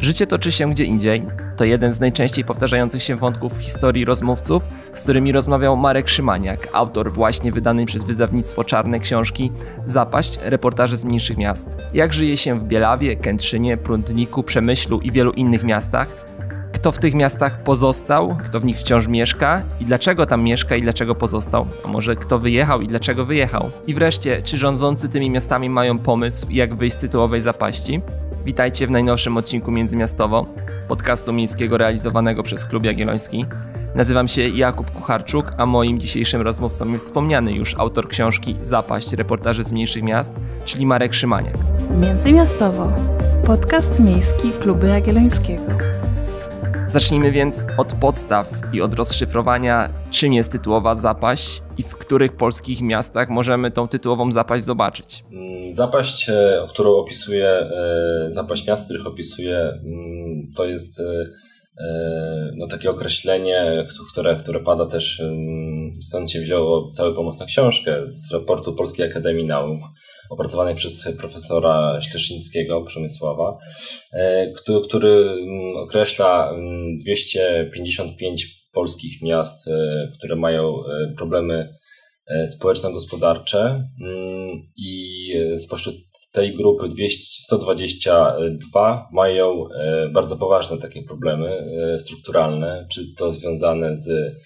Życie toczy się gdzie indziej. To jeden z najczęściej powtarzających się wątków w historii rozmówców, z którymi rozmawiał Marek Szymaniak, autor właśnie wydanej przez wydawnictwo Czarne książki Zapaść, reportaże z mniejszych miast. Jak żyje się w Bielawie, Kętrzynie, Prądniku, Przemyślu i wielu innych miastach? Kto w tych miastach pozostał, kto w nich wciąż mieszka i dlaczego tam mieszka i dlaczego pozostał? A może kto wyjechał i dlaczego wyjechał? I wreszcie, czy rządzący tymi miastami mają pomysł, jak wyjść z tytułowej zapaści? Witajcie w najnowszym odcinku Międzymiastowo, podcastu miejskiego realizowanego przez Klub Jagielloński. Nazywam się Jakub Kucharczuk, a moim dzisiejszym rozmówcą jest wspomniany już autor książki Zapaść, reportaży z mniejszych miast, czyli Marek Szymaniak. Międzymiastowo, podcast miejski Klubu Jagiellońskiego. Zacznijmy więc od podstaw i od rozszyfrowania, czym jest tytułowa zapaść i w których polskich miastach możemy tą tytułową zapaść zobaczyć. Mm, zapaść, e, którą opisuję, e, zapaść miast, których opisuję, mm, to jest e, no, takie określenie, które, które pada też, mm, stąd się wzięło cały pomysł na książkę z raportu Polskiej Akademii Nauk opracowanej przez profesora Śleszyńskiego Przemysława, który, który określa 255 polskich miast, e, które mają e, problemy e, społeczno-gospodarcze mm, i spośród tej grupy 200, 122 mają bardzo poważne takie problemy strukturalne, czy to związane z,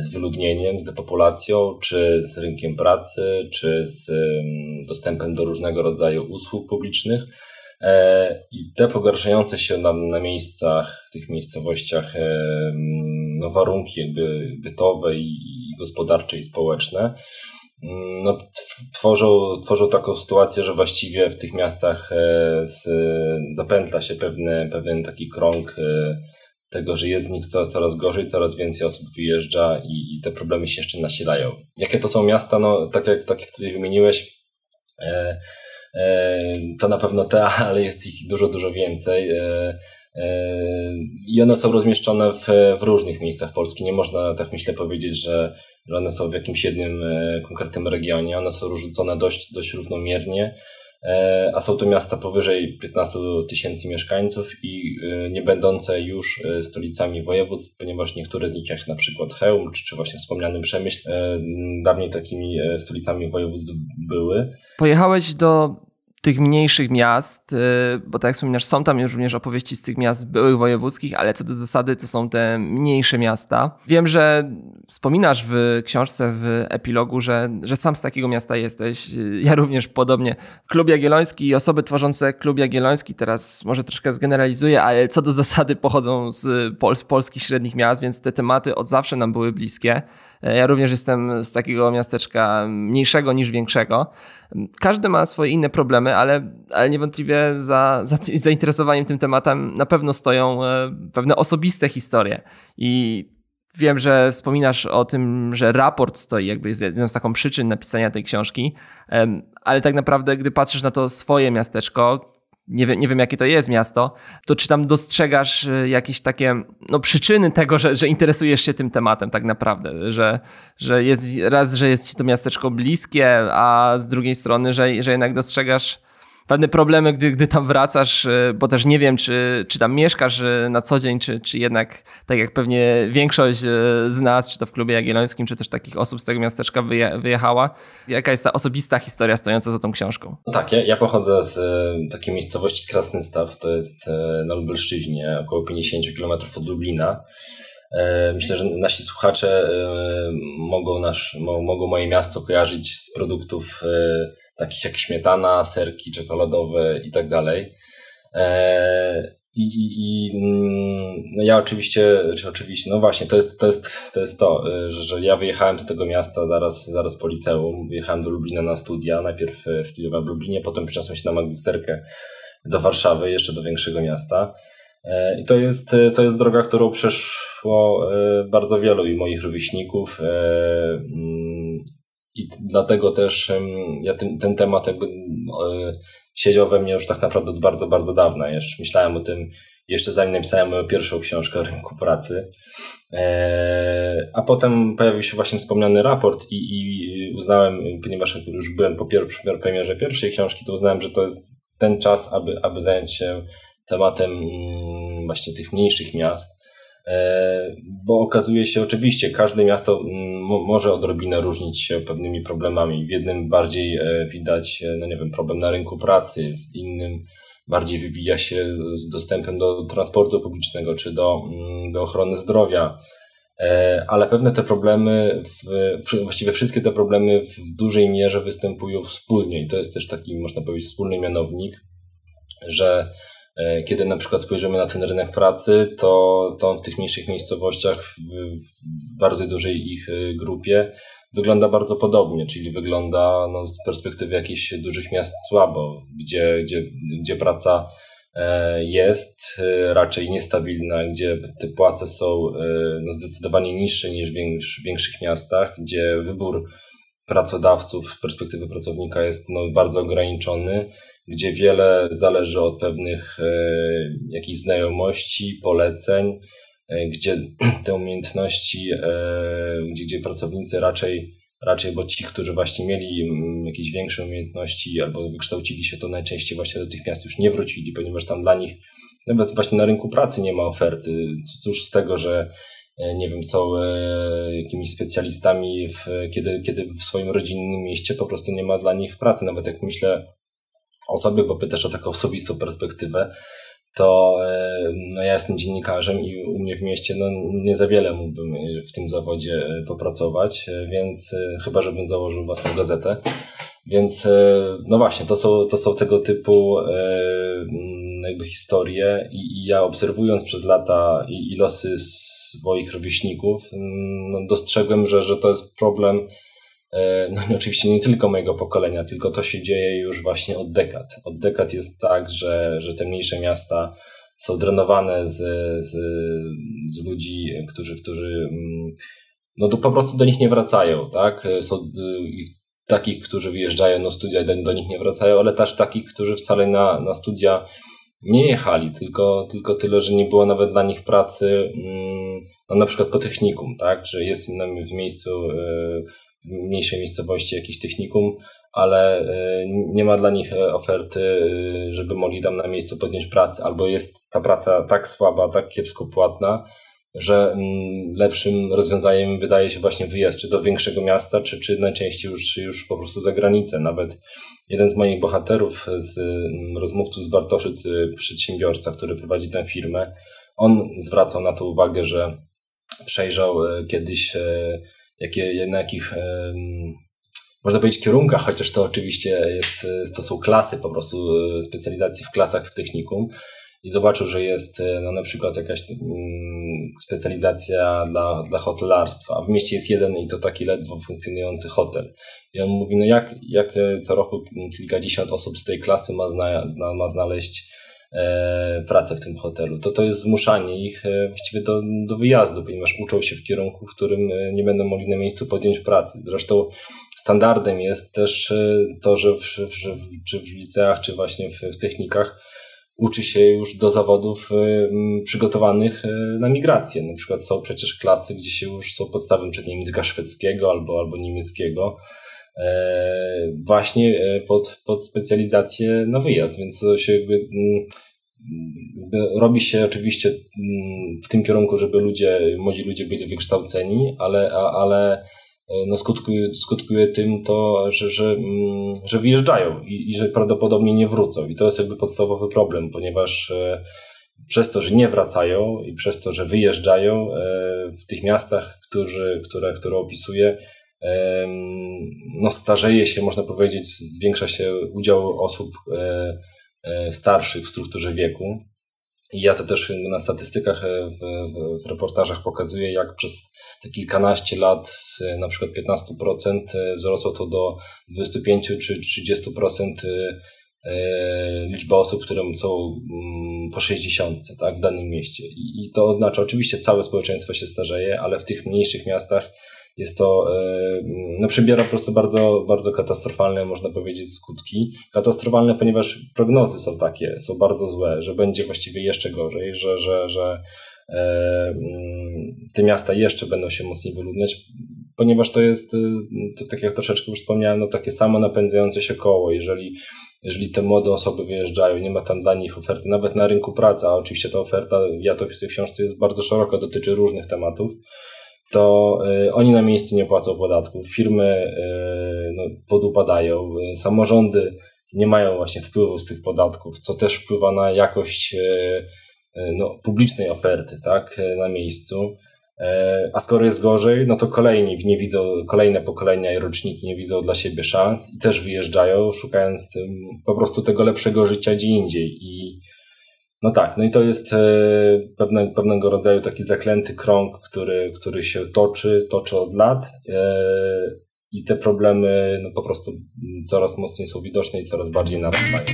z wyludnieniem, z depopulacją, czy z rynkiem pracy, czy z dostępem do różnego rodzaju usług publicznych. E, I te pogarszające się nam na miejscach, w tych miejscowościach e, no, warunki jakby bytowe i gospodarcze i społeczne mm, no, tworzą, tworzą taką sytuację, że właściwie w tych miastach e, z, zapętla się pewny, pewien taki krąg tego, że jest z nich coraz gorzej, coraz więcej osób wyjeżdża i, i te problemy się jeszcze nasilają. Jakie to są miasta? No, tak jak, tak jak tutaj wymieniłeś, to na pewno te, ale jest ich dużo, dużo więcej. E, e, I one są rozmieszczone w, w różnych miejscach Polski. Nie można, tak myślę, powiedzieć, że, że one są w jakimś jednym e, konkretnym regionie. One są rozrzucone dość, dość równomiernie a są to miasta powyżej 15 tysięcy mieszkańców i nie będące już stolicami województw, ponieważ niektóre z nich, jak na przykład Chełm, czy właśnie wspomniany Przemyśl, dawniej takimi stolicami województw były. Pojechałeś do tych mniejszych miast, y, bo tak jak wspominasz, są tam również opowieści z tych miast byłych wojewódzkich, ale co do zasady to są te mniejsze miasta. Wiem, że wspominasz w książce, w epilogu, że, że sam z takiego miasta jesteś. Ja również podobnie. Klub Jagielloński i osoby tworzące Klub Jagielloński, teraz może troszkę zgeneralizuję, ale co do zasady pochodzą z, Pol z polskich średnich miast, więc te tematy od zawsze nam były bliskie. E, ja również jestem z takiego miasteczka mniejszego niż większego. Każdy ma swoje inne problemy, ale, ale niewątpliwie za, za zainteresowaniem tym tematem na pewno stoją e, pewne osobiste historie. I wiem, że wspominasz o tym, że raport stoi jakby jest jedną z taką przyczyn napisania tej książki, ale tak naprawdę, gdy patrzysz na to swoje miasteczko, nie wiem, nie wiem jakie to jest miasto, to czy tam dostrzegasz e, jakieś takie no, przyczyny tego, że, że interesujesz się tym tematem tak naprawdę, że, że jest raz, że jest ci to miasteczko bliskie, a z drugiej strony, że, że jednak dostrzegasz pewne problemy, gdy, gdy tam wracasz, y, bo też nie wiem, czy, czy tam mieszkasz y, na co dzień, czy, czy jednak, tak jak pewnie większość y, z nas, czy to w klubie jagiellońskim, czy też takich osób z tego miasteczka wyje, wyjechała. Jaka jest ta osobista historia stojąca za tą książką? No tak, ja, ja pochodzę z takiej miejscowości Krasnystaw, to jest na Lubelszczyźnie, około 50 km od Lublina. Myślę, że nasi słuchacze mogą, nasz, mogą moje miasto kojarzyć z produktów takich jak śmietana, serki czekoladowe i tak dalej. E, I, i, i mm, no ja oczywiście, czy oczywiście, no właśnie, to jest to, jest, to, jest to że, że ja wyjechałem z tego miasta zaraz, zaraz po liceum. Wyjechałem do Lublina na studia. Najpierw e, studiowałem w Lublinie, potem przeniosłem się na magisterkę do Warszawy, jeszcze do większego miasta. E, I to jest, to jest droga, którą przeszło bardzo wielu i moich rówieśników. I dlatego też ja ten, ten temat jakby siedział we mnie już tak naprawdę od bardzo, bardzo dawna. Już myślałem o tym jeszcze zanim napisałem moją pierwszą książkę o rynku pracy. E, a potem pojawił się właśnie wspomniany raport i, i uznałem, ponieważ już byłem po pierwszej premierze pierwszej książki, to uznałem, że to jest ten czas, aby, aby zająć się tematem mm, właśnie tych mniejszych miast, e, bo okazuje się oczywiście, każde miasto mm, może odrobinę różnić się pewnymi problemami. W jednym bardziej e, widać, no nie wiem, problem na rynku pracy, w innym bardziej wybija się z dostępem do transportu publicznego czy do, do ochrony zdrowia. E, ale pewne te problemy, w, właściwie wszystkie te problemy w dużej mierze występują wspólnie i to jest też taki, można powiedzieć, wspólny mianownik, że e, kiedy na przykład spojrzymy na ten rynek pracy, to, to w tych mniejszych miejscowościach, w, w bardzo dużej ich e, grupie, wygląda bardzo podobnie, czyli wygląda no, z perspektywy jakichś dużych miast słabo, gdzie, gdzie, gdzie praca E, jest e, raczej niestabilna, gdzie te płace są e, no, zdecydowanie niższe niż w większych miastach, gdzie wybór pracodawców z perspektywy pracownika jest no, bardzo ograniczony, gdzie wiele zależy od pewnych e, jakichś znajomości, poleceń, e, gdzie te umiejętności, e, gdzie, gdzie pracownicy raczej raczej, bo ci, którzy właśnie mieli mm, jakieś większe umiejętności albo wykształcili się, to najczęściej właśnie do tych miast już nie wrócili, ponieważ tam dla nich nawet właśnie na rynku pracy nie ma oferty. Cóż z tego, że nie wiem, są jakimiś specjalistami, w, kiedy, kiedy w swoim rodzinnym mieście po prostu nie ma dla nich pracy. Nawet jak myślę o sobie, bo pytasz o taką osobistą perspektywę, to e, no ja jestem dziennikarzem i u mnie w mieście no, nie za wiele mógłbym w tym zawodzie e, popracować, e, więc chyba, żebym założył własną gazetę. Więc no właśnie, to są, to są tego typu jakby historie i, i ja obserwując przez lata i, i losy swoich rówieśników, no, dostrzegłem, że, że to jest problem E, no i oczywiście nie tylko mojego pokolenia, tylko to się dzieje już właśnie od dekad. Od dekad jest tak, że, że te mniejsze miasta są drenowane z, z, z ludzi, którzy, którzy mm, no to po prostu do nich nie wracają, tak? Są takich, którzy wyjeżdżają na studia do, do nich nie wracają, ale też takich, którzy wcale na, na studia nie jechali, tylko, tylko tyle, że nie było nawet dla nich pracy, mm, no na przykład po technikum, tak? Że jest w miejscu e, mniejszej miejscowości jakieś technikum, ale e, nie ma dla nich e, oferty, e, żeby mogli tam na miejscu podjąć pracę, albo jest ta praca tak słaba, tak kiepsko płatna, że mm, lepszym rozwiązaniem wydaje się właśnie wyjazd, czy do większego miasta, czy, czy najczęściej już, już po prostu za granicę. Nawet jeden z moich bohaterów, z mm, rozmówców z Bartoszyc, przedsiębiorca, który prowadzi tę firmę, on zwracał na to uwagę, że przejrzał kiedyś jakie, na jakich można powiedzieć kierunkach, chociaż to oczywiście jest, to są klasy po prostu e, specjalizacji w klasach w technikum i zobaczył, że jest e, no, na przykład jakaś mm, specjalizacja dla, dla hotelarstwa, w mieście jest jeden i to taki ledwo funkcjonujący hotel. I on mówi, no jak, jak e, co roku kilkadziesiąt osób z tej klasy ma, zna, ma znaleźć pracę w tym hotelu. To to jest zmuszanie ich e, właściwie do, do wyjazdu, ponieważ uczą się w kierunku, w którym e, nie będą mogli na miejscu podjąć pracy. Zresztą standardem jest też e, to, że w, w, czy w liceach, czy właśnie w, w technikach uczy się już do zawodów przygotowanych na migrację. Na przykład są przecież klasy, gdzie się już są podstawy przed języka szwedzkiego albo, albo niemieckiego, właśnie pod, pod specjalizację na wyjazd, więc się jakby robi się oczywiście mm, w tym kierunku, żeby ludzie, młodzi ludzie byli wykształceni, ale, ale e, no skutkuje, skutkuje tym to, że, że, mm, że wyjeżdżają i, i że prawdopodobnie nie wrócą. I to jest jakby podstawowy problem, ponieważ e, przez to, że nie wracają i przez to, że wyjeżdżają e, w tych miastach, którzy, które, które opisuję, no starzeje się, można powiedzieć, zwiększa się udział osób starszych w strukturze wieku. I ja to też na statystykach, e, w, w, w reportażach pokazuję, jak przez te kilkanaście lat z na przykład 15% e, wzrosło to do 25 czy 30% liczba osób, które są mm, po 60 tak, w danym mieście. I to oznacza, oczywiście całe społeczeństwo się starzeje, ale w tych mniejszych miastach jest to, e, no przybiera po prostu bardzo, bardzo katastrofalne, można powiedzieć, skutki. Katastrofalne, ponieważ prognozy są takie, są bardzo złe, że będzie właściwie jeszcze gorzej, że, że, że e, mm, te miasta jeszcze będą się mocniej wyludniać, ponieważ to jest, e, to, tak jak troszeczkę już wspomniałem, no takie samo napędzające się koło. Jeżeli jeżeli te młode osoby wyjeżdżają, nie ma tam dla nich oferty, nawet na rynku pracy, a oczywiście ta oferta, ja to w książce, jest bardzo szeroka, dotyczy różnych tematów, to y, oni na miejscu nie płacą podatków, firmy y, no, podupadają, y, samorządy nie mają właśnie wpływu z tych podatków, co też wpływa na jakość no, publicznej oferty tak, na miejscu. A skoro jest gorzej, no to kolejni nie widzą, kolejne pokolenia i roczniki nie widzą dla siebie szans i też wyjeżdżają, szukając po prostu tego lepszego życia gdzie indziej. I no tak, no i to jest e, pewne, pewnego rodzaju taki zaklęty krąg, który, który się toczy, toczy od lat e, i te problemy no po prostu coraz mocniej są widoczne i coraz bardziej narastają.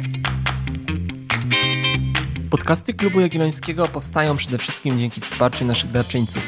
Podcasty Klubu Jagiellońskiego powstają przede wszystkim dzięki wsparciu naszych darczyńców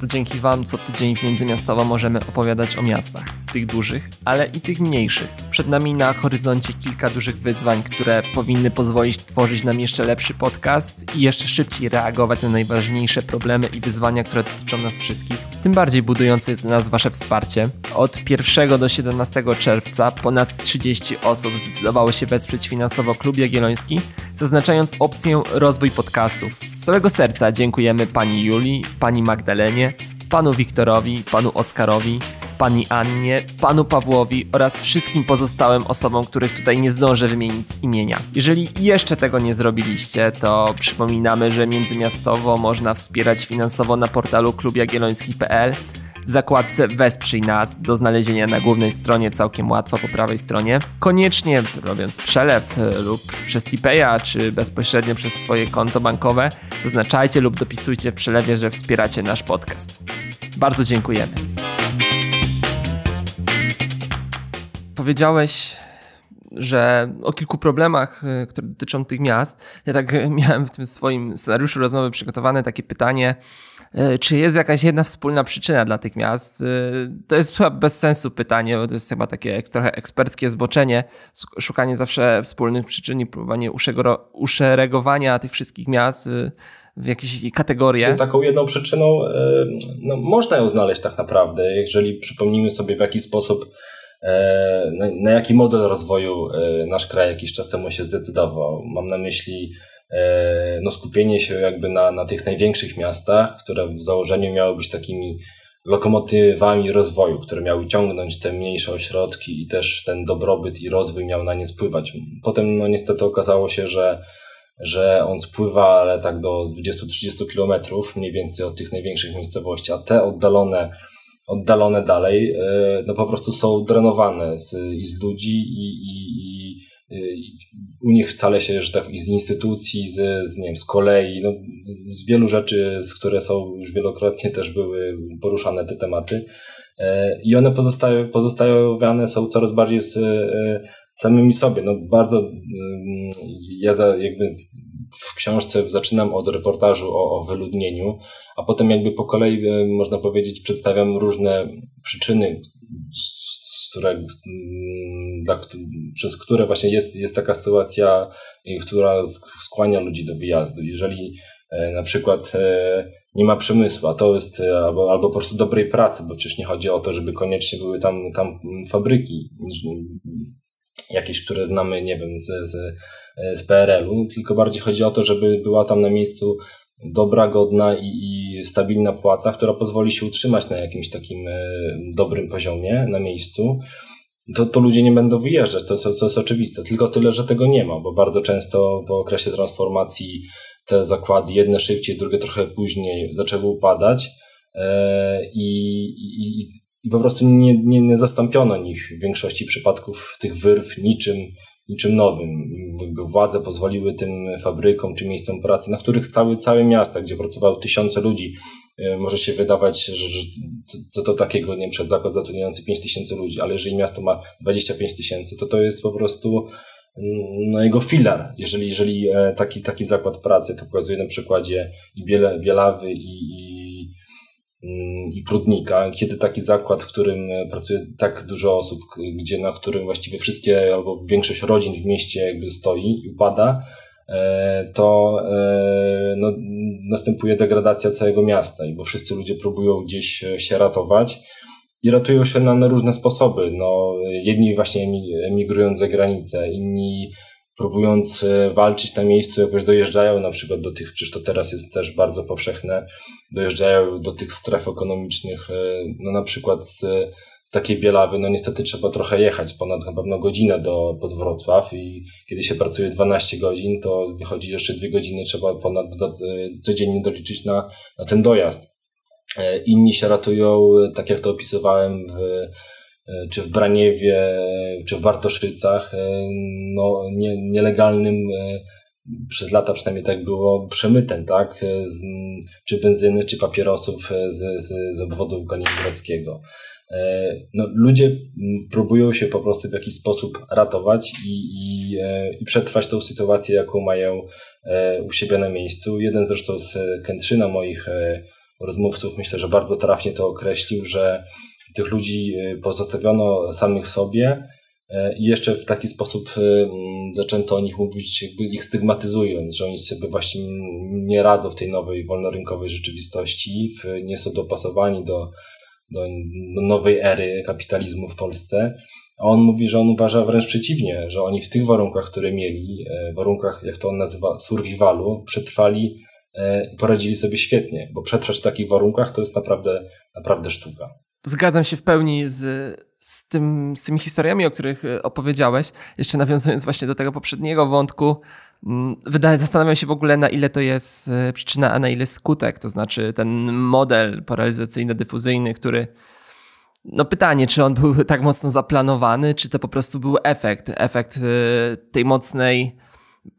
to dzięki Wam co tydzień w Międzymiastowo możemy opowiadać o miastach, tych dużych, ale i tych mniejszych. Przed nami na horyzoncie kilka dużych wyzwań, które powinny pozwolić tworzyć nam jeszcze lepszy podcast i jeszcze szybciej reagować na najważniejsze problemy i wyzwania, które dotyczą nas wszystkich. Tym bardziej budujące jest dla nas Wasze wsparcie. Od 1 do 17 czerwca ponad 30 osób zdecydowało się wesprzeć finansowo Klub Jagielloński, zaznaczając opcję rozwój podcastów. Z całego serca dziękujemy Pani Julii, Pani Magdalenie, panu Wiktorowi, panu Oskarowi, pani Annie, panu Pawłowi oraz wszystkim pozostałym osobom, których tutaj nie zdążę wymienić z imienia. Jeżeli jeszcze tego nie zrobiliście, to przypominamy, że międzymiastowo można wspierać finansowo na portalu klubjagielloński.pl w zakładce Wesprzyj nas do znalezienia na głównej stronie całkiem łatwo po prawej stronie. Koniecznie robiąc przelew e, lub przez Tipeya czy bezpośrednio przez swoje konto bankowe zaznaczajcie lub dopisujcie w przelewie, że wspieracie nasz podcast. Bardzo dziękujemy. Powiedziałeś że o kilku problemach, e, które dotyczą tych miast. Ja tak miałem w tym swoim scenariuszu rozmowy przygotowane takie pytanie, E, czy jest jakaś jedna wspólna przyczyna dla tych miast? E, to jest chyba bez sensu pytanie, bo to jest chyba takie trochę eksperckie zboczenie, szukanie zawsze wspólnych przyczyn i próbowanie uszeregowania tych wszystkich miast w jakieś kategorie. Taką jedną przyczyną, no, można ją znaleźć tak naprawdę, jeżeli przypomnimy sobie w jaki sposób na, na jaki model rozwoju nasz kraj jakiś czas temu się zdecydował. Mam na myśli E, no, skupienie się jakby na, na tych największych miastach, które w założeniu miały być takimi lokomotywami rozwoju, które miały ciągnąć te mniejsze ośrodki i też ten dobrobyt i rozwój miał na nie spływać. Potem no niestety okazało się, że, że on spływa, ale tak do 20-30 kilometrów mniej więcej od tych największych miejscowości, a te oddalone, oddalone dalej e, no po prostu są drenowane z, i z ludzi i, i, u nich wcale się, że tak z instytucji, z, z, nie wiem, z kolei, no, z, z wielu rzeczy, z które są już wielokrotnie też były poruszane te tematy. E, I one pozostają, pozostawiane są coraz bardziej z e, samymi sobie. No bardzo, mm, ja za, jakby w książce zaczynam od reportażu o, o wyludnieniu, a potem jakby po kolei, e, można powiedzieć, przedstawiam różne przyczyny, które, dla, przez które właśnie jest, jest taka sytuacja, która skłania ludzi do wyjazdu. Jeżeli e, na przykład e, nie ma przemysłu, a to jest albo, albo po prostu dobrej pracy, bo przecież nie chodzi o to, żeby koniecznie były tam, tam fabryki jakieś, które znamy, nie wiem, z, z, z PRL-u, tylko bardziej chodzi o to, żeby była tam na miejscu dobra, godna i, i, stabilna płaca, która pozwoli się utrzymać na jakimś takim e, dobrym poziomie na miejscu, to, to ludzie nie będą wyjeżdżać. To, to, to jest oczywiste. Tylko tyle, że tego nie ma, bo bardzo często po okresie transformacji te zakłady, jedne szybciej, drugie trochę później, zaczęły upadać e, i, i, i po prostu nie, nie, nie zastąpiono nich w większości przypadków tych wyrw niczym niczym nowym. Władze pozwoliły tym fabrykom czy miejscom pracy, na których stały całe miasta, gdzie pracowały tysiące ludzi. E, może się wydawać, że, że co to takiego, nie wiem, zakład zatrudniający 5 tysięcy ludzi, ale jeżeli miasto ma 25 tysięcy, to to jest po prostu mm, no, jego filar. Jeżeli, jeżeli e, taki, taki zakład pracy, to pokazuje na przykładzie i Bielawy i, Mm, i Prudnika, kiedy taki zakład, w którym e, pracuje tak dużo osób, gdzie na którym właściwie wszystkie albo większość rodzin w mieście jakby stoi i upada, e, to e, no, następuje degradacja całego miasta, bo wszyscy ludzie próbują gdzieś się ratować. i ratują się na, na różne sposoby. No, jedni właśnie emigrując za granicę, inni próbując e, walczyć na miejscu, jakoś dojeżdżają na przykład do tych, przecież to teraz jest też bardzo powszechne, dojeżdżają do tych stref ekonomicznych, e, no na przykład z, z takiej Bielawy, no niestety trzeba trochę jechać, ponad na pewno godzinę do, pod Wrocław i kiedy się pracuje 12 godzin, to wychodzi jeszcze dwie godziny, trzeba ponad do, e, codziennie doliczyć na, na ten dojazd. Inni się ratują, tak jak to opisywałem w czy w Braniewie, czy w Bartoszycach, e, no, nie, nielegalnym e, przez lata przynajmniej tak było przemytem, tak? Z, czy benzyny, czy papierosów z, z, z obwodu kaliningradzkiego. No, ludzie próbują się po prostu w jakiś sposób ratować i, i, i przetrwać tą sytuację, jaką mają u siebie na miejscu. Jeden zresztą z Kętrzyna moich rozmówców myślę, że bardzo trafnie to określił, że tych ludzi e, pozostawiono samych sobie e, i jeszcze w taki sposób e, zaczęto o nich mówić, jakby ich stygmatyzując, że oni sobie właśnie nie radzą w tej nowej wolnorynkowej rzeczywistości, nie są dopasowani do, do, do nowej ery kapitalizmu w Polsce. A on mówi, że on uważa wręcz przeciwnie, że oni w tych warunkach, które mieli, warunkach, jak to on nazywa, survivalu, przetrwali i poradzili sobie świetnie, bo przetrwać w takich warunkach to jest naprawdę, naprawdę sztuka. Zgadzam się w pełni z, z, tym, z tymi historiami, o których e, opowiedziałeś. Jeszcze nawiązując właśnie do tego poprzedniego wątku, mm, wydaje, zastanawiam się w ogóle, na ile to jest e, przyczyna, a na ile skutek. To znaczy ten model paralizacyjno-dyfuzyjny, który no pytanie, czy on był tak mocno zaplanowany, czy to po prostu był efekt, efekt e, tej mocnej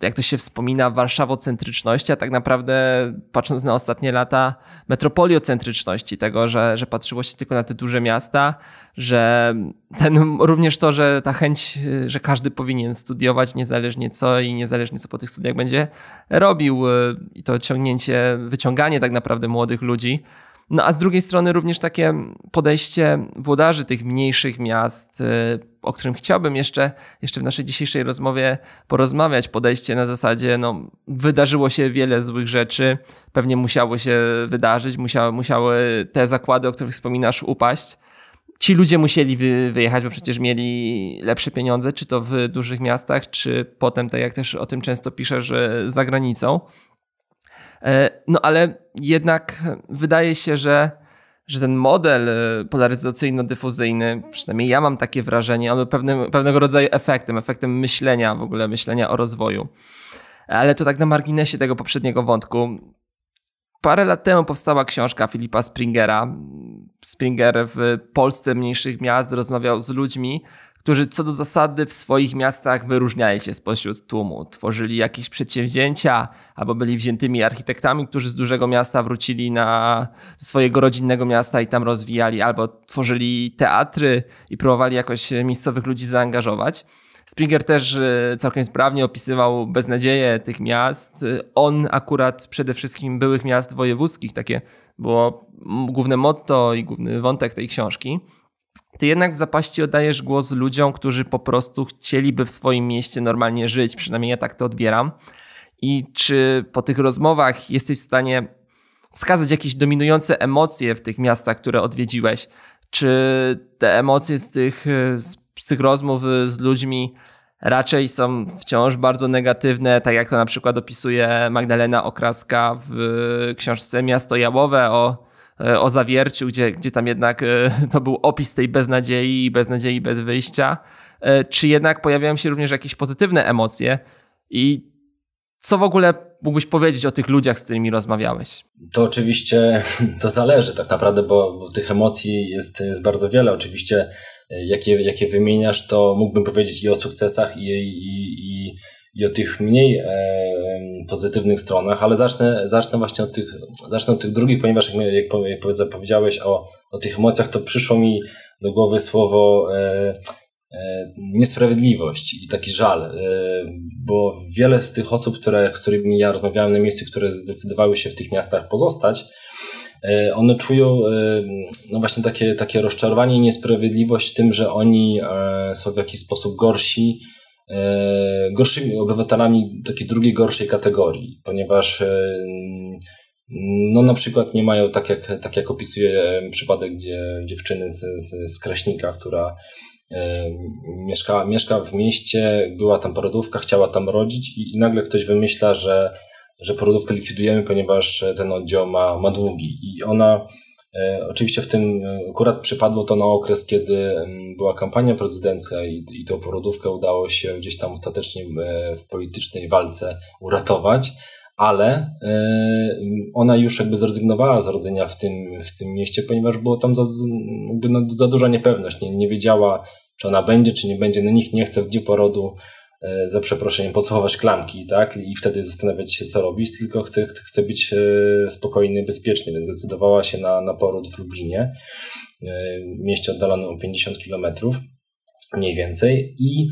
jak to się wspomina, warszawocentryczności, a tak naprawdę patrząc na ostatnie lata, metropoliocentryczności, tego, że, że patrzyło się tylko na te duże miasta, że ten, również to, że ta chęć, że każdy powinien studiować niezależnie co i niezależnie co po tych studiach będzie robił i to ciągnięcie, wyciąganie tak naprawdę młodych ludzi, no a z drugiej strony również takie podejście włodarzy tych mniejszych miast, y, o którym chciałbym jeszcze, jeszcze w naszej dzisiejszej rozmowie porozmawiać. Podejście na zasadzie, no, wydarzyło się wiele złych rzeczy, pewnie musiało się wydarzyć, musiały, musiały te zakłady, o których wspominasz, upaść. Ci ludzie musieli wy, wyjechać, bo przecież mieli lepsze pieniądze, czy to w dużych miastach, czy potem, tak jak też o tym często piszesz, za granicą. E, no ale jednak wydaje się, że, że ten model e, polaryzacyjno-dyfuzyjny, przynajmniej ja mam takie wrażenie, on był pewnym, pewnego rodzaju efektem, efektem myślenia w ogóle, myślenia o rozwoju. Ale to tak na marginesie tego poprzedniego wątku. Parę lat temu powstała książka Filipa Springera. Springer w Polsce mniejszych miast rozmawiał z ludźmi, którzy co do zasady w swoich miastach wyróżniali się spośród tłumu. Tworzyli jakieś przedsięwzięcia albo byli wziętymi architektami, którzy z dużego miasta wrócili na swojego rodzinnego miasta i tam rozwijali, albo tworzyli teatry i próbowali jakoś miejscowych ludzi zaangażować. Springer też e, całkiem sprawnie opisywał beznadzieję tych miast. On akurat przede wszystkim byłych miast wojewódzkich, takie było główne motto i główny wątek tej książki. Ty jednak w zapaści oddajesz głos ludziom, którzy po prostu chcieliby w swoim mieście normalnie żyć, przynajmniej ja tak to odbieram. I czy po tych rozmowach jesteś w stanie wskazać jakieś dominujące emocje w tych miastach, które odwiedziłeś? Czy te emocje z tych, z tych rozmów z ludźmi raczej są wciąż bardzo negatywne, tak jak to na przykład opisuje Magdalena Okraska w książce Miasto Jałowe o o zawierciu, gdzie, gdzie tam jednak e, to był opis tej beznadziei, beznadziei bez wyjścia, e, czy jednak pojawiają się również jakieś pozytywne emocje i co w ogóle mógłbyś powiedzieć o tych ludziach, z którymi rozmawiałeś? To oczywiście to zależy tak naprawdę, bo tych emocji jest, jest bardzo wiele. Oczywiście jakie, jakie wymieniasz, to mógłbym powiedzieć i o sukcesach, i, i, i i o tych mniej e, pozytywnych stronach, ale zacznę, zacznę właśnie od tych, zacznę od tych drugich, ponieważ jak, jak, jak o, o tych emocjach, to przyszło mi do głowy słowo e, e, niesprawiedliwość i taki żal, bo wiele z tych osób, które, z którymi ja rozmawiałem na miejscu, które zdecydowały się w tych miastach pozostać, one czują no właśnie takie, takie rozczarowanie i niesprawiedliwość tym, że oni są w jakiś sposób gorsi gorszymi obywatelami takiej drugiej, gorszej kategorii, ponieważ e, no na przykład nie mają, tak jak, tak jak opisuje przypadek, gdzie dziewczyny z, z, z Kraśnika, która e, mieszka, mieszka w mieście, była tam porodówka, chciała tam rodzić i, i nagle ktoś wymyśla, że, że porodówkę likwidujemy, ponieważ ten oddział ma, ma długi. I ona e, Oczywiście w tym akurat przypadło to na okres, kiedy była kampania prezydencka i, i tą porodówkę udało się gdzieś tam ostatecznie e, w politycznej walce uratować ale ona już jakby zrezygnowała z rodzenia w tym, w tym mieście, ponieważ było tam za, jakby no, za duża niepewność. Nie, nie wiedziała, czy ona będzie, czy nie będzie. No nikt nie chce w dniu porodu za przeproszeniem pocałować klamki, tak? I wtedy zastanawiać się, co robić, tylko chce, chce być y, spokojny, bezpieczny, więc zdecydowała się na, na poród w Lublinie, mieście oddalonym o 50 kilometrów, mniej więcej. I,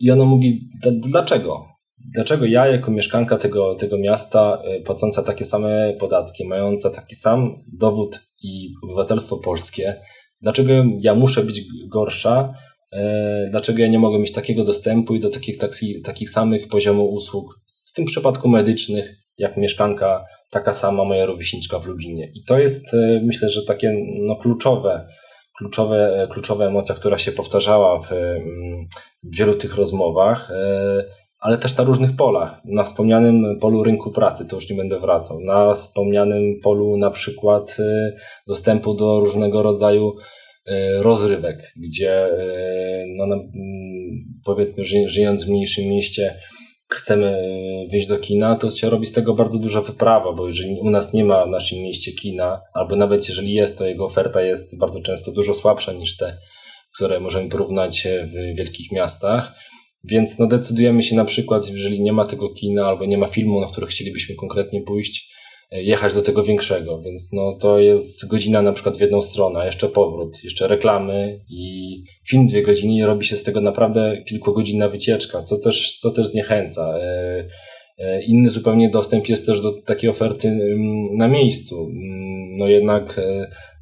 i ona mówi, dlaczego? dlaczego ja, jako mieszkanka tego, tego miasta, płacąca takie same podatki, mająca taki sam dowód i obywatelstwo polskie, dlaczego ja muszę być gorsza, dlaczego ja nie mogę mieć takiego dostępu i do takich, taksi, takich samych poziomów usług, w tym przypadku medycznych, jak mieszkanka, taka sama moja rówieśniczka w Lublinie. I to jest, y, myślę, że takie no, kluczowe, kluczowe, kluczowa emocja, która się powtarzała w, w wielu tych rozmowach ale też na różnych polach. Na wspomnianym polu rynku pracy, to już nie będę wracał. Na wspomnianym polu na przykład dostępu do różnego rodzaju rozrywek, gdzie y, no, mm, powiedzmy żyjąc w mniejszym mieście chcemy wyjść do kina, to się robi z tego bardzo duża wyprawa, bo jeżeli u nas nie ma w naszym mieście kina, albo nawet jeżeli jest, to jego oferta jest bardzo często dużo słabsza niż te, które możemy porównać w wielkich miastach, więc no decydujemy się na przykład, jeżeli nie ma tego kina albo nie ma filmu, na który chcielibyśmy konkretnie pójść, e, jechać do tego większego, więc no to jest godzina na przykład w jedną stronę, jeszcze powrót, jeszcze reklamy i film dwie godziny i robi się z tego naprawdę kilkugodzinna wycieczka, co też, co też zniechęca. E, e, inny zupełnie dostęp jest też do takiej oferty mm, na miejscu. Mm, no jednak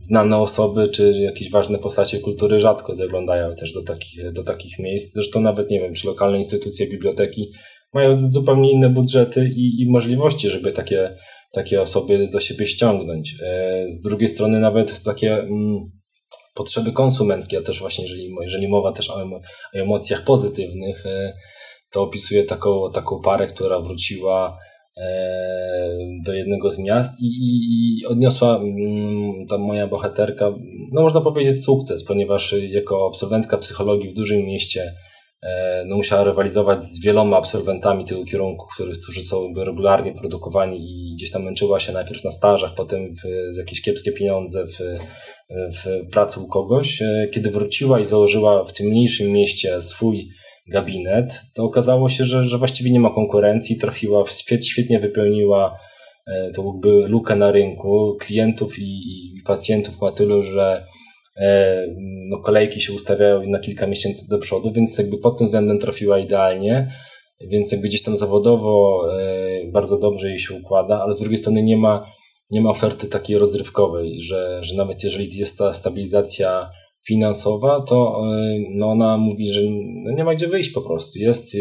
znane osoby czy jakieś ważne postacie kultury rzadko zaglądają też do takich, do takich miejsc. Zresztą nawet, nie wiem, czy lokalne instytucje, biblioteki mają zupełnie inne budżety i, i możliwości, żeby takie, takie osoby do siebie ściągnąć. E, z drugiej strony nawet takie mm, potrzeby konsumenckie, a też właśnie jeżeli, jeżeli mowa też o, o emocjach pozytywnych, e, to opisuję taką, taką parę, która wróciła E, do jednego z miast i, i, i odniosła mm, ta moja bohaterka, no można powiedzieć sukces, ponieważ jako absolwentka psychologii w dużym mieście no musiała rywalizować z wieloma absolwentami tego kierunku, którzy są regularnie produkowani i gdzieś tam męczyła się najpierw na stażach, potem w, jakieś kiepskie pieniądze w, w pracy u kogoś. E, kiedy wróciła i założyła w tym mniejszym mieście swój gabinet, to okazało się, że, że właściwie nie ma konkurencji, trafiła, świetnie wypełniła e, to jakby lukę na rynku, klientów i, i pacjentów ma tylu, że e, no, kolejki się ustawiają na kilka miesięcy do przodu, więc jakby pod tym względem trafiła idealnie, więc jakby gdzieś tam zawodowo e, bardzo dobrze jej się układa, ale z drugiej strony nie ma, nie ma oferty takiej rozrywkowej, że, że nawet jeżeli jest ta stabilizacja finansowa, to y, no ona mówi, że no nie ma gdzie wyjść po prostu. Jest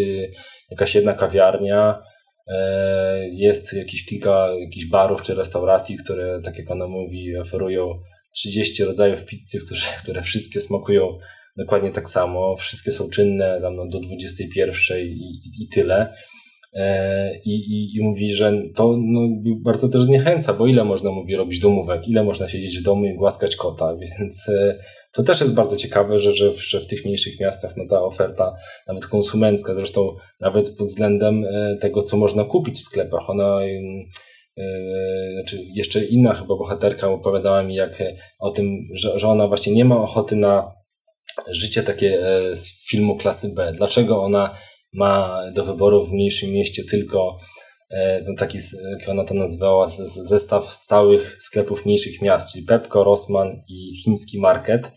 jakaś jedna kawiarnia, jest jakieś kilka jakichś barów czy restauracji, które, tak jak ona mówi, oferują 30 rodzajów pizzy, które, które wszystkie smakują dokładnie tak samo, wszystkie są czynne tam no, do 21 i, i, i tyle. E, I, i, I mówi, że to no, bardzo też zniechęca, bo ile można, mówi, robić domówek, ile można siedzieć w domu i głaskać kota, więc e, to też jest bardzo ciekawe, że, że, w, że w tych mniejszych miastach no, ta oferta, nawet konsumencka, zresztą nawet pod względem e, tego, co można kupić w sklepach, ona znaczy jeszcze inna chyba bohaterka opowiadała mi jak o tym, że, że ona właśnie nie ma ochoty na życie takie z filmu klasy B. Dlaczego ona ma do wyboru w mniejszym mieście tylko e, no taki, jak ona to nazywała, zestaw stałych sklepów mniejszych miast, czyli Pepko, Rossmann i chiński market.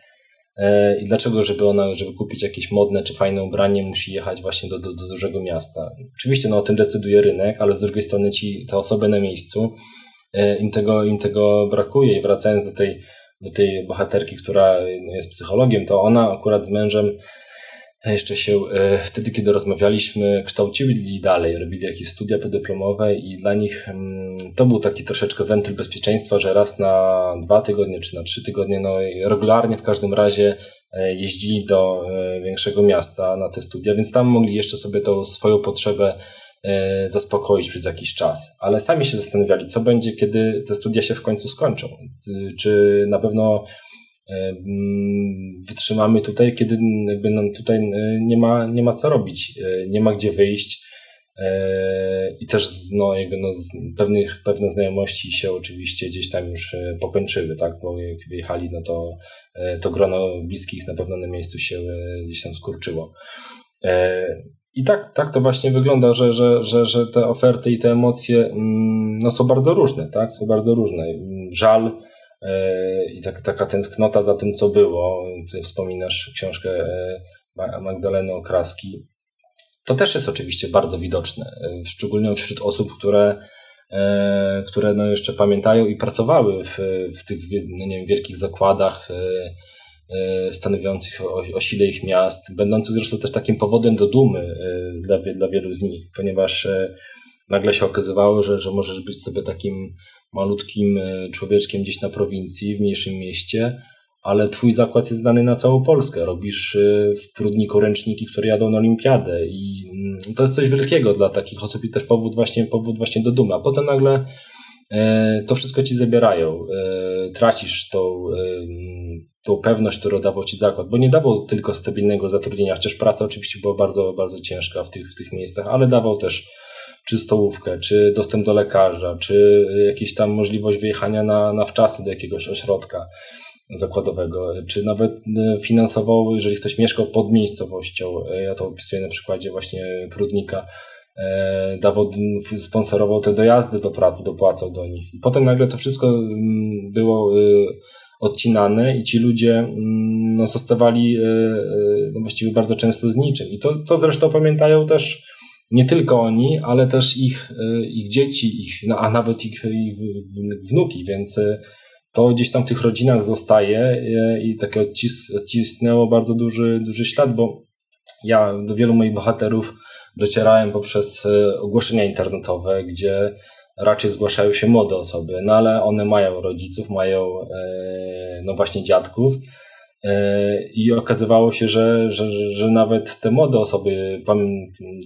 E, I dlaczego, żeby ona, żeby kupić jakieś modne czy fajne ubranie, musi jechać właśnie do, do, do dużego miasta? Oczywiście no, o tym decyduje rynek, ale z drugiej strony ci, te osoby na miejscu, e, im tego, im tego brakuje. I wracając do tej, do tej bohaterki, która jest psychologiem, to ona akurat z mężem jeszcze się e, wtedy, kiedy rozmawialiśmy, kształcili dalej, robili jakieś studia podyplomowe i dla nich mm, to był taki troszeczkę wentyl bezpieczeństwa, że raz na dwa tygodnie czy na trzy tygodnie, no regularnie w każdym razie e, jeździli do e, większego miasta na te studia, więc tam mogli jeszcze sobie tą swoją potrzebę zaspokoić przez jakiś czas. Ale sami się zastanawiali, co będzie, kiedy te studia się w końcu skończą. Czy na pewno wytrzymamy tutaj, kiedy jakby nam tutaj e, nie ma, nie ma co robić, e, nie ma gdzie wyjść. E, I też no, jakby no, pewnych, pewne znajomości się oczywiście gdzieś tam już pokończyły, tak? Bo jak wyjechali, no to, to grono bliskich na pewno na miejscu się gdzieś tam skurczyło. I tak, tak to właśnie wygląda, że, że, że, że te oferty i te emocje mm, no, są bardzo różne, tak? Są bardzo różne. Żal, i tak, taka tęsknota za tym, co było. Ty wspominasz książkę e, Magdaleny Okraski. To też jest oczywiście bardzo widoczne, e, szczególnie wśród osób, które, e, które no jeszcze pamiętają i pracowały w, w tych no nie wiem, wielkich zakładach stanowiących o, o sile ich miast, będących zresztą też takim powodem do dumy dla, dla wielu z nich, ponieważ nagle się okazywało, że, że możesz być sobie takim malutkim e, człowieczkiem gdzieś na prowincji, w mniejszym mieście, ale twój zakład jest znany na całą Polskę. Robisz e, w Prudniku ręczniki, które jadą na olimpiadę i mm, to jest coś wielkiego dla takich osób i też powód właśnie, powód właśnie do dumy. A potem nagle e, to wszystko ci zabierają. Tracisz tą, tą pewność, którą dawał ci zakład, bo nie dawał tylko stabilnego zatrudnienia, chociaż praca oczywiście była bardzo, bardzo ciężka w tych, w tych miejscach, ale dawał też czy stołówkę, czy dostęp do lekarza, czy jakieś tam możliwość wyjechania na, na wczasy do jakiegoś ośrodka zakładowego, czy nawet e, finansował, jeżeli ktoś mieszkał pod miejscowością, e, ja to opisuję na przykładzie właśnie Prudnika, e, dawał, sponsorował te dojazdy do pracy, dopłacał do nich. I potem nagle to wszystko mm, było odcinane i ci ludzie mm, no, zostawali no, właściwie bardzo często z niczym. I to, to zresztą pamiętają też nie tylko oni, ale też ich, e, ich dzieci, ich, no, a nawet ich, ich wnuki, więc e, to gdzieś tam w tych rodzinach zostaje e, i takie odcis, odcisnęło bardzo duży, duży ślad, bo ja do wielu moich bohaterów docierałem poprzez ogłoszenia internetowe, gdzie raczej zgłaszają się młode osoby, no ale one mają rodziców, mają no właśnie dziadków, I okazywało się, że, że, że nawet te młode osoby,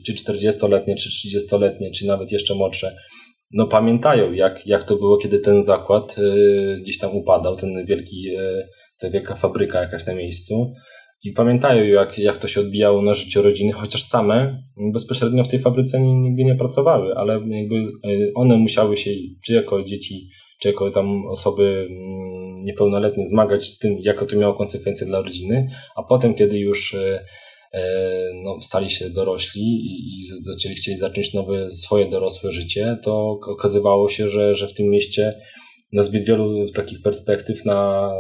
czy 40-letnie, czy 30-letnie, czy nawet jeszcze młodsze, no pamiętają, jak, jak to było, kiedy ten zakład e, gdzieś tam upadał, ten wielki, e, ta wielka fabryka jakaś na miejscu. I pamiętają, jak, jak to się odbijało na życiu rodziny, chociaż same bezpośrednio w tej fabryce nigdy nie pracowały, ale jakby one musiały się, czy jako dzieci, czy jako tam osoby mm, niepełnoletnie zmagać z tym, jakie to miało konsekwencje dla rodziny, a potem, kiedy już e, e, no, stali się dorośli i, zaczęli chcieli zacząć nowe swoje dorosłe życie, to okazywało się, że, że w tym mieście na zbyt wielu takich perspektyw na,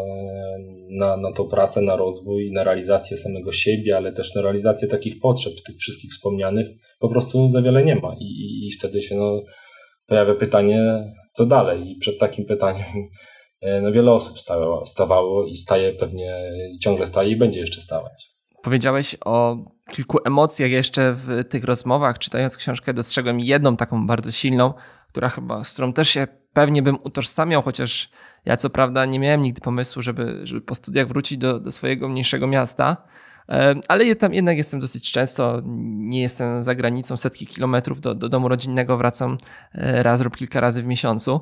na, na tą pracę, na rozwój, na realizację samego siebie, ale też na realizację takich potrzeb, tych wszystkich wspomnianych, po prostu za wiele nie ma. I, i, i wtedy się no, pojawia pytanie, co dalej? I przed takim pytaniem no, wiele osób stało, stawało i staje pewnie, ciągle staje i będzie jeszcze stawać. Powiedziałeś o kilku emocjach jeszcze w tych rozmowach. Czytając książkę dostrzegłem jedną taką bardzo silną, która chyba, z którą też się pewnie bym utożsamiał, chociaż ja co prawda nie miałem nigdy pomysłu, żeby, żeby po studiach wrócić do, do swojego mniejszego miasta, ale tam jednak jestem dosyć często, nie jestem za granicą setki kilometrów do, do domu rodzinnego, wracam e, raz lub kilka razy w miesiącu.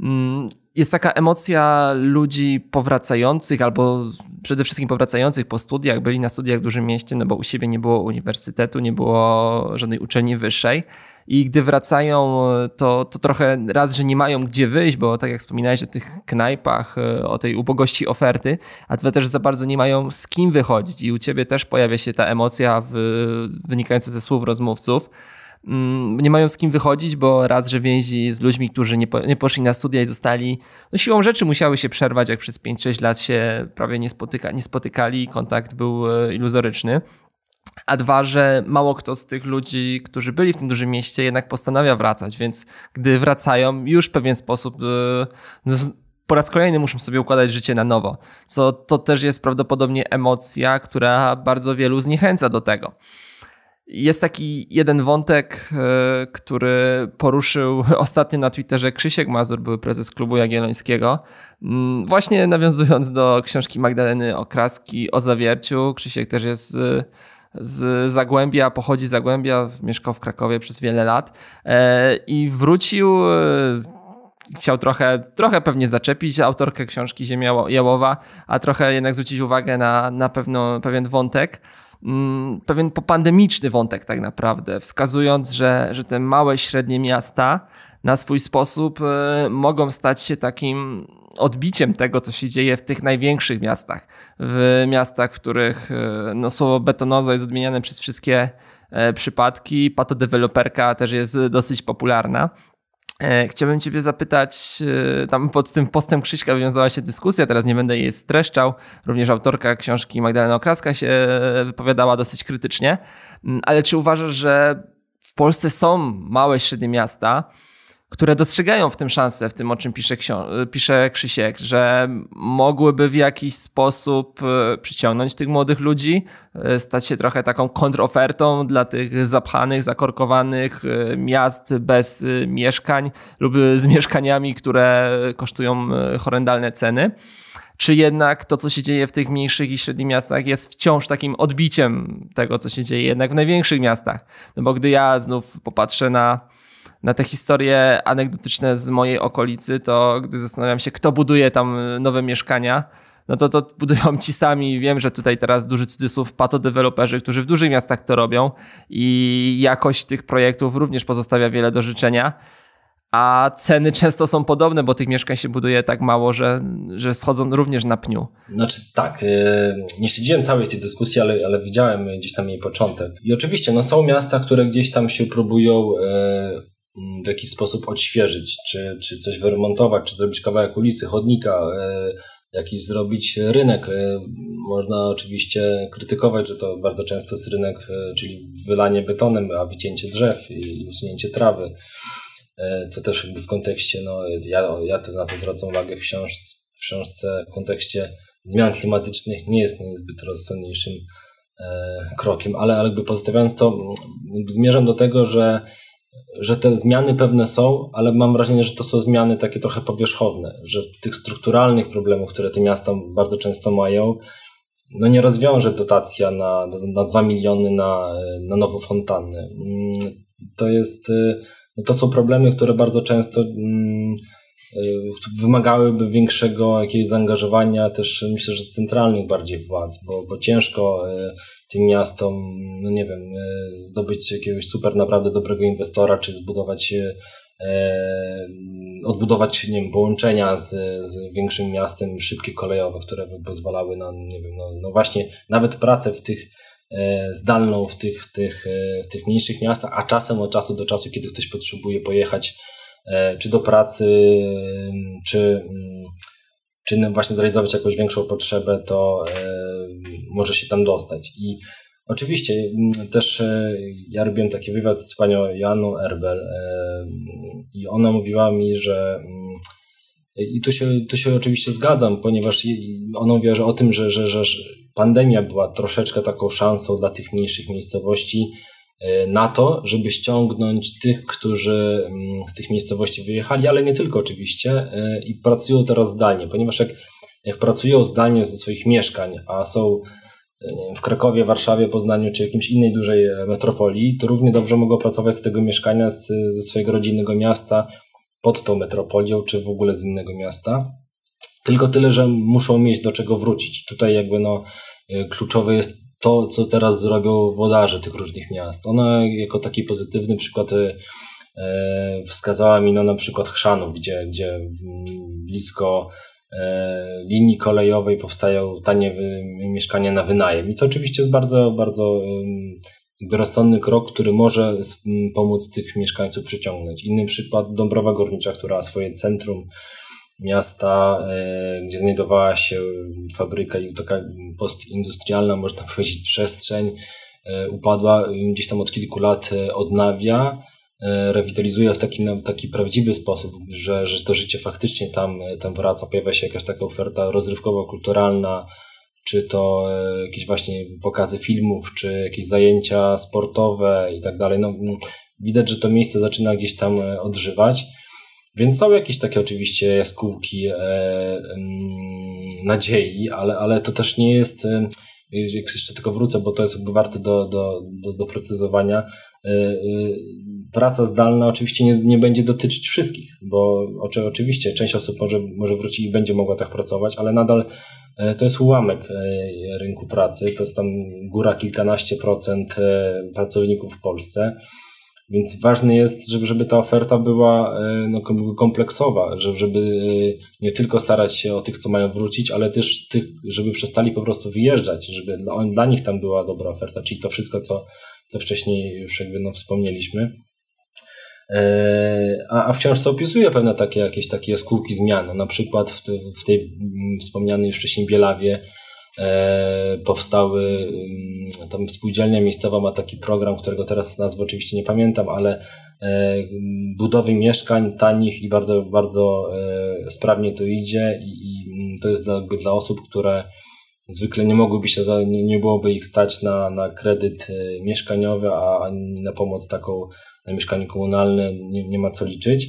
Mm, jest taka emocja ludzi powracających, albo przede wszystkim powracających po studiach, byli na studiach w dużym mieście, no bo u siebie nie było uniwersytetu, nie było żadnej uczelni wyższej i gdy wracają, to, to trochę raz, że nie mają gdzie wyjść, bo tak jak wspominałeś o tych knajpach, e, o tej ubogości oferty, a dwa też za bardzo nie mają z kim wychodzić. I u ciebie też pojawia się ta emocja w, wynikająca ze słów rozmówców, mm, nie mają z kim wychodzić, bo raz, że więzi z ludźmi, którzy nie, po, nie poszli na studia i zostali, no siłą rzeczy musiały się przerwać, jak przez 5-6 lat się prawie nie, spotyka, nie spotykali, kontakt był e, iluzoryczny a dwa, że mało kto z tych ludzi, którzy byli w tym dużym mieście, jednak postanawia wracać, więc gdy wracają, już w pewien sposób e, po raz kolejny muszą sobie układać życie na nowo. Co to też jest prawdopodobnie emocja, która bardzo wielu zniechęca do tego. Jest taki jeden wątek, e, który poruszył ostatnio na Twitterze Krzysiek Mazur, były prezes klubu Jagiellońskiego. Mm, właśnie nawiązując do książki Magdaleny Okraski o zawierciu. Krzysiek też jest z Zagłębia, pochodzi z Zagłębia, mieszkał w Krakowie przez wiele lat e, i wrócił e, chciał trochę, trochę pewnie zaczepić autorkę książki Ziemia Jałowa, a trochę jednak zwrócić uwagę na, na pewno, pewien wątek, mm, pewien popandemiczny wątek tak naprawdę, wskazując, że, że te małe, średnie miasta na swój sposób e, mogą stać się takim odbiciem tego, co się dzieje w tych największych miastach. W miastach, w których e, no, słowo betonoza jest odmieniane przez wszystkie e, przypadki. Patodeweloperka też jest dosyć popularna. Chciałbym Ciebie zapytać, tam pod tym postem Krzyśka wywiązała się dyskusja, teraz nie będę jej streszczał. Również autorka książki Magdalena Okraska się wypowiadała dosyć krytycznie. Mm, ale czy uważasz, że w Polsce są małe, średnie miasta, które dostrzegają w tym szansę, w tym o czym pisze, pisze Krzysiek, że mogłyby w jakiś sposób e, przyciągnąć tych młodych ludzi, e, stać się trochę taką kontrofertą dla tych zapchanych, zakorkowanych e, miast bez mieszkań lub z mieszkaniami, które kosztują horrendalne ceny czy jednak to, co się dzieje w tych mniejszych i średnich miastach, jest wciąż takim odbiciem tego, co się dzieje jednak w największych miastach. No bo gdy ja znów popatrzę na na te historie anegdotyczne z mojej okolicy, to gdy zastanawiam się, kto buduje tam nowe mieszkania, no to to budują ci sami. Wiem, że tutaj teraz duży cudzysłów patodeweloperzy, którzy w dużych miastach to robią i jakość tych projektów również pozostawia wiele do życzenia. A ceny często są podobne, bo tych mieszkań się buduje tak mało, że, że schodzą również na pniu. Znaczy tak, e, nie śledziłem całej tej dyskusji, ale, ale widziałem gdzieś tam jej początek. I oczywiście no, są miasta, które gdzieś tam się próbują Mm, w jakiś sposób odświeżyć, czy, czy coś wyremontować, czy zrobić kawałek ulicy, chodnika, e, jakiś zrobić rynek. E, można oczywiście krytykować, że to bardzo często jest rynek, e, czyli wylanie betonem, a wycięcie drzew i usunięcie trawy. Co też w kontekście, no ja, ja to na to zwracam uwagę w książce, w książce w kontekście zmian klimatycznych nie jest niezbyt rozsądniejszym krokiem, ale jakby pozostawiając to, zmierzam do tego, że że te zmiany pewne są, ale mam wrażenie, że to są zmiany takie trochę powierzchowne, że tych strukturalnych problemów, które te miasta bardzo często mają, no nie rozwiąże dotacja na, na 2 miliony na, na nową fontannę. Mm, to jest, y, no to są problemy, które bardzo często mm, y, wymagałyby większego jakiegoś zaangażowania też myślę, że centralnych bardziej władz, bo, bo ciężko y, tym miastom, no nie wiem, e, zdobyć jakiegoś super naprawdę dobrego inwestora, czy zbudować e, odbudować nie wiem, połączenia z, z większym miastem szybkie kolejowe, które by pozwalały na, nie wiem, no, no właśnie nawet pracę w tych e, zdalną w tych, tych, e, w tych mniejszych miastach, a czasem od czasu do czasu, kiedy ktoś potrzebuje pojechać e, czy do pracy, czy mm, czy właśnie zrealizować jakąś większą potrzebę, to e, może się tam dostać. I oczywiście mm, też e, ja robiłem taki wywiad z panią Janą Erbel e, i ona mówiła mi, że mm, i tu się, tu się oczywiście zgadzam, ponieważ ona mówiła, że o tym, że, że, że pandemia była troszeczkę taką szansą dla tych mniejszych miejscowości, na to, żeby ściągnąć tych, którzy mm, z tych miejscowości wyjechali, ale nie tylko oczywiście, e, i pracują teraz zdalnie, ponieważ jak, jak pracują zdalnie ze swoich mieszkań, a są e, w Krakowie, Warszawie, Poznaniu czy jakimś innej dużej metropolii, to równie dobrze mogą pracować z tego mieszkania, z, ze swojego rodzinnego miasta pod tą metropolią, czy w ogóle z innego miasta. Tylko tyle, że muszą mieć do czego wrócić. Tutaj jakby no, kluczowe jest to, co teraz zrobią włodarze tych różnych miast. Ona jako taki pozytywny przykład e, wskazała mi no, na przykład Chrzanów, gdzie, gdzie blisko e, linii kolejowej powstają tanie mieszkania na wynajem. I to oczywiście jest bardzo, bardzo rozsądny krok, który może pomóc tych mieszkańców przyciągnąć. Inny przykład Dąbrowa Górnicza, która swoje centrum miasta, e, gdzie znajdowała się fabryka i taka postindustrialna, można powiedzieć, przestrzeń, e, upadła, gdzieś tam od kilku lat e, odnawia. rewitalizuje w taki, w taki prawdziwy sposób, że, że to życie faktycznie tam, tam wraca, pojawia się jakaś taka oferta rozrywkowo-kulturalna, czy to jakieś właśnie pokazy filmów, czy jakieś zajęcia sportowe i tak dalej. No, widać, że to miejsce zaczyna gdzieś tam odżywać. Więc są jakieś takie oczywiście jaskółki e, nadziei, ale, ale to też nie jest, e, jak jeszcze tylko wrócę, bo to jest jakby warte do, do, do, doprecyzowania, e, e, praca zdalna oczywiście nie, nie będzie dotyczyć wszystkich, bo oczy, oczywiście część osób może, może wrócić i będzie mogła tak pracować, ale nadal to jest ułamek rynku pracy, to jest tam góra kilkanaście procent pracowników w Polsce. Więc ważne jest, żeby, żeby ta oferta była e, no, kompleksowa, żeby, żeby nie tylko starać się o tych, co mają wrócić, ale też tych, żeby przestali po prostu wyjeżdżać, żeby dla, dla nich tam była dobra oferta, czyli to wszystko, co, co wcześniej już jakby no, wspomnieliśmy. E, a, a w opisuje pewne takie jakieś takie jaskółki zmian. Na przykład w, te, w tej mm, wspomnianej już wcześniej Bielawie powstały, tam spółdzielnia miejscowa ma taki program, którego teraz nazwy oczywiście nie pamiętam, ale e, budowy mieszkań tanich i bardzo, bardzo e, sprawnie to idzie i, i to jest dla, jakby dla osób, które zwykle nie mogłyby się, nie, nie byłoby ich stać na, na kredyt mieszkaniowy, a na pomoc taką na mieszkanie komunalne nie, nie ma co liczyć.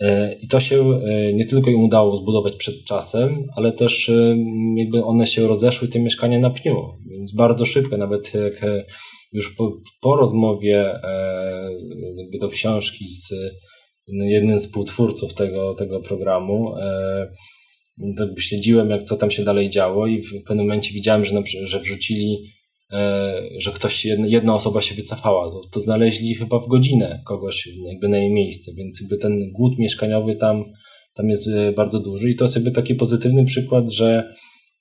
E, I to się e, nie tylko im udało zbudować przed czasem, ale też e, jakby one się rozeszły, te mieszkania na pniu. Więc bardzo szybko, nawet jak już po, po rozmowie jakby do książki z no, jednym z współtwórców tego, tego programu, śledziłem, jak co tam się dalej działo i w pewnym momencie widziałem, że, że wrzucili że ktoś, jedna osoba się wycofała, to, to znaleźli chyba w godzinę kogoś jakby na jej miejsce, więc jakby ten głód mieszkaniowy tam, tam jest e, bardzo duży i to jest jakby taki pozytywny przykład, że,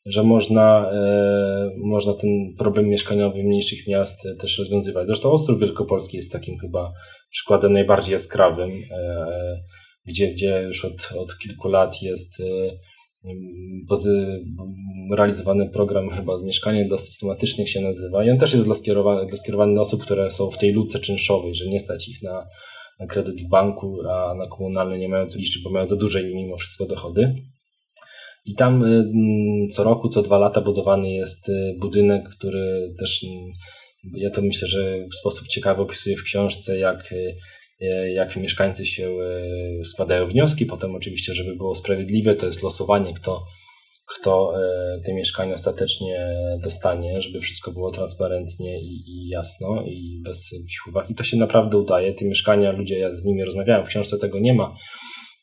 że można, e, można ten problem mieszkaniowy mniejszych miast też rozwiązywać. Zresztą Ostrów Wielkopolski jest takim chyba przykładem najbardziej jaskrawym, e, gdzie, gdzie już od, od kilku lat jest e, realizowany program chyba Mieszkanie dla systematycznych się nazywa i on też jest dla skierowany, dla skierowany do osób, które są w tej luce czynszowej, że nie stać ich na, na kredyt w banku, a na komunalny nie mają co liczyć, bo mają za duże mimo wszystko dochody. I tam co roku, co dwa lata budowany jest y, budynek, który też, ja to myślę, że w sposób ciekawy opisuje w książce, jak y, jak mieszkańcy się e, składają wnioski. Potem oczywiście, żeby było sprawiedliwe, to jest losowanie, kto, kto e, te mieszkania ostatecznie dostanie, żeby wszystko było transparentnie i, i jasno i bez jakichś uwag. I to się naprawdę udaje. Te mieszkania, ludzie, ja z nimi rozmawiałem, w książce tego nie ma,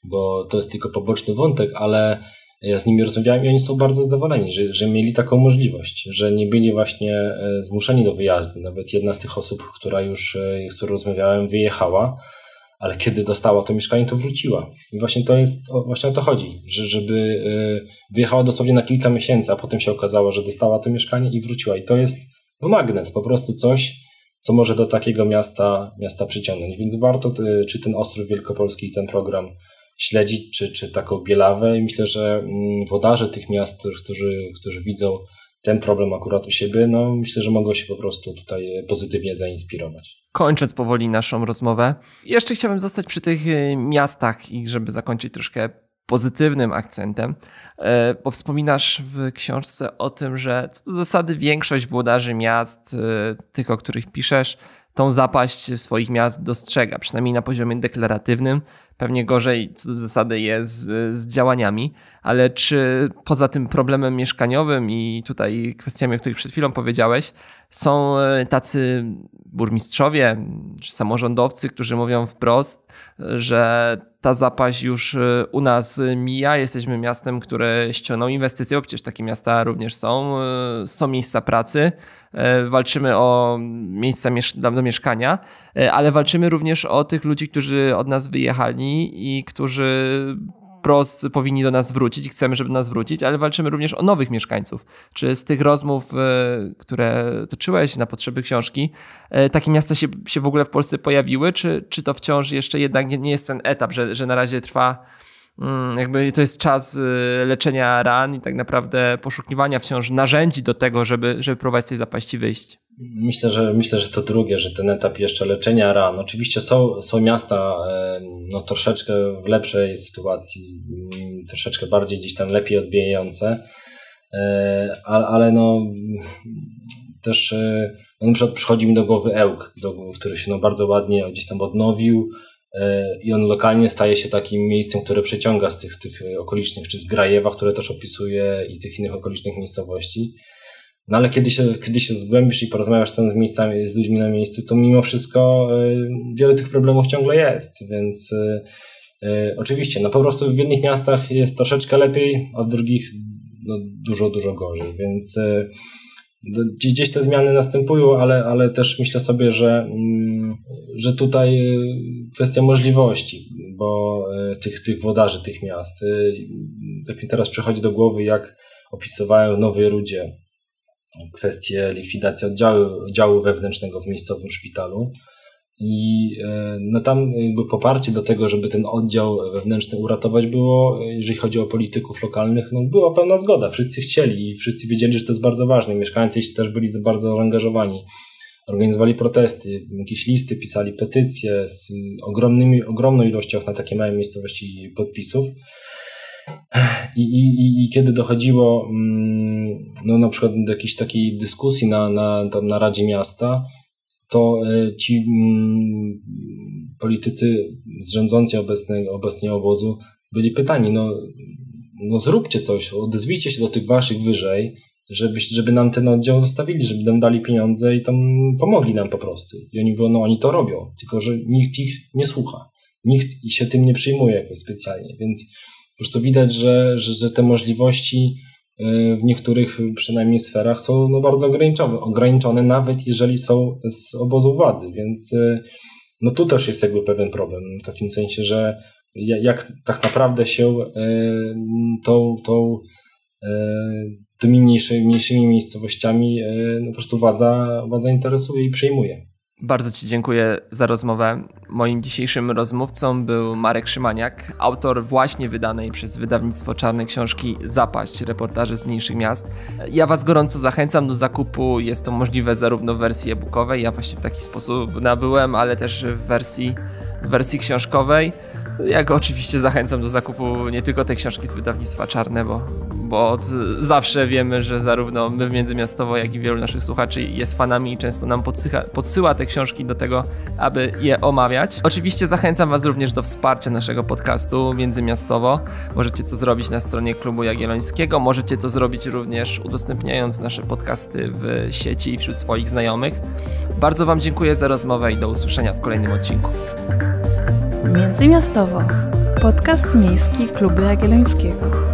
bo to jest tylko poboczny wątek, ale ja z nimi rozmawiałem i oni są bardzo zadowoleni, że, że mieli taką możliwość, że nie byli właśnie zmuszeni do wyjazdu. Nawet jedna z tych osób, która już, z którą rozmawiałem, wyjechała, ale kiedy dostała to mieszkanie, to wróciła. I właśnie to jest, właśnie o to chodzi, że żeby wyjechała dosłownie na kilka miesięcy, a potem się okazało, że dostała to mieszkanie i wróciła. I to jest no magnes, po prostu coś, co może do takiego miasta, miasta przyciągnąć. Więc warto, czy ten Ostrów Wielkopolski, ten program śledzić, czy, czy taką Bielawę. I myślę, że mm, wodarze tych miast, którzy, którzy widzą ten problem akurat u siebie, no myślę, że mogą się po prostu tutaj pozytywnie zainspirować. Kończąc powoli naszą rozmowę, jeszcze chciałbym zostać przy tych e, miastach i żeby zakończyć troszkę pozytywnym akcentem, e, bo wspominasz w książce o tym, że co do zasady większość włodarzy miast, e, tych o których piszesz, tą zapaść swoich miast dostrzega, przynajmniej na poziomie deklaratywnym. Pewnie gorzej co do zasady jest z, z działaniami, ale czy poza tym problemem mieszkaniowym i tutaj kwestiami, o których przed chwilą powiedziałeś, są e, tacy burmistrzowie czy samorządowcy, którzy mówią wprost, że ta zapaść już e, u nas mija. Jesteśmy miastem, które ściągną inwestycje, bo przecież takie miasta również są. E, są miejsca pracy, walczymy o miejsca do mieszkania, ale walczymy również o tych ludzi, którzy od nas wyjechali i którzy wprost powinni do nas wrócić i chcemy, żeby do nas wrócić, ale walczymy również o nowych mieszkańców. Czy z tych rozmów, e, które toczyłeś na potrzeby książki, e, takie miasta się, się w ogóle w Polsce pojawiły, czy, czy to wciąż jeszcze jednak nie, jest ten etap, że, że na razie trwa mm, jakby to jest czas e, leczenia ran i tak naprawdę poszukiwania wciąż narzędzi do tego, żeby, żeby próbować z tej zapaści wyjść? Myślę, że myślę, że to drugie, że ten etap jeszcze leczenia ran. Oczywiście są, są miasta no, troszeczkę w lepszej sytuacji, mm, troszeczkę bardziej gdzieś tam lepiej odbijające, ale, ale no też no, na przykład przychodzi mi do głowy Ełk, do, który się no, bardzo ładnie gdzieś tam odnowił i on lokalnie staje się takim miejscem, które przeciąga z tych, tych okolicznych, czy z Grajewa, które też opisuje i tych innych okolicznych miejscowości. No ale kiedy się, kiedy się zgłębisz i porozmawiasz tam z miejscami, z ludźmi na miejscu, to mimo wszystko y, wiele tych problemów ciągle jest, więc y, y, oczywiście, no po prostu w jednych miastach jest troszeczkę lepiej, a w drugich no, dużo, dużo gorzej, więc gdzieś te zmiany następują, ale, ale też myślę sobie, że, mm, że tutaj kwestia możliwości, bo tych, tych wodarzy tych miast, tak mi teraz przychodzi do głowy, jak opisywałem w Nowej Rudzie kwestię likwidacji oddziału, oddziału wewnętrznego w miejscowym szpitalu. I e, no tam jakby poparcie do tego, żeby ten oddział wewnętrzny uratować było, jeżeli chodzi o polityków lokalnych, no była pełna zgoda. Wszyscy chcieli i wszyscy wiedzieli, że to jest bardzo ważne. Mieszkańcy też byli bardzo zaangażowani. Organizowali protesty, jakieś listy, pisali petycje z ogromnymi, ogromną ilością na takie małe miejscowości podpisów. I, i, i kiedy dochodziło mm, no, na przykład do jakiejś takiej dyskusji na, na, tam na Radzie Miasta, to e, ci mm, politycy rządzący obecnego, obecnie obozu byli pytani, no, no zróbcie coś, odezwijcie się do tych waszych wyżej, żeby, żeby nam ten oddział zostawili, żeby nam dali pieniądze i tam pomogli nam po prostu. I oni mówią, no oni to robią, tylko że nikt ich nie słucha. Nikt się tym nie przyjmuje jakoś specjalnie, więc po prostu widać, że, że, że te możliwości y, w niektórych przynajmniej sferach są no, bardzo ograniczone, ograniczone, nawet jeżeli są z obozu władzy, więc y, no tu też jest jakby pewien problem, w takim sensie, że jak tak naprawdę się y, tą, tą tymi mniejszymi, mniejszymi miejscowościami no, po prostu władza, władza interesuje i przejmuje. Bardzo Ci dziękuję za rozmowę. Moim dzisiejszym rozmówcą był Marek Szymaniak, autor właśnie wydanej przez wydawnictwo Czarne książki Zapaść, reportaże z mniejszych miast. Ja Was gorąco zachęcam do zakupu. Jest to możliwe zarówno w wersji e-bookowej, ja właśnie w taki sposób nabyłem, ale też w wersji, w wersji książkowej. Jak oczywiście zachęcam do zakupu nie tylko tej książki z wydawnictwa Czarne, bo, bo od zawsze wiemy, że zarówno my w Międzymiastowo, jak i wielu naszych słuchaczy jest fanami i często nam podsycha, podsyła te książki do tego, aby je omawiać. Oczywiście zachęcam Was również do wsparcia naszego podcastu Międzymiastowo. Możecie to zrobić na stronie Klubu Jagiellońskiego, możecie to zrobić również udostępniając nasze podcasty w sieci i wśród swoich znajomych. Bardzo Wam dziękuję za rozmowę i do usłyszenia w kolejnym odcinku. Międzymiastowo. Podcast miejski Klubu Jagiellońskiego.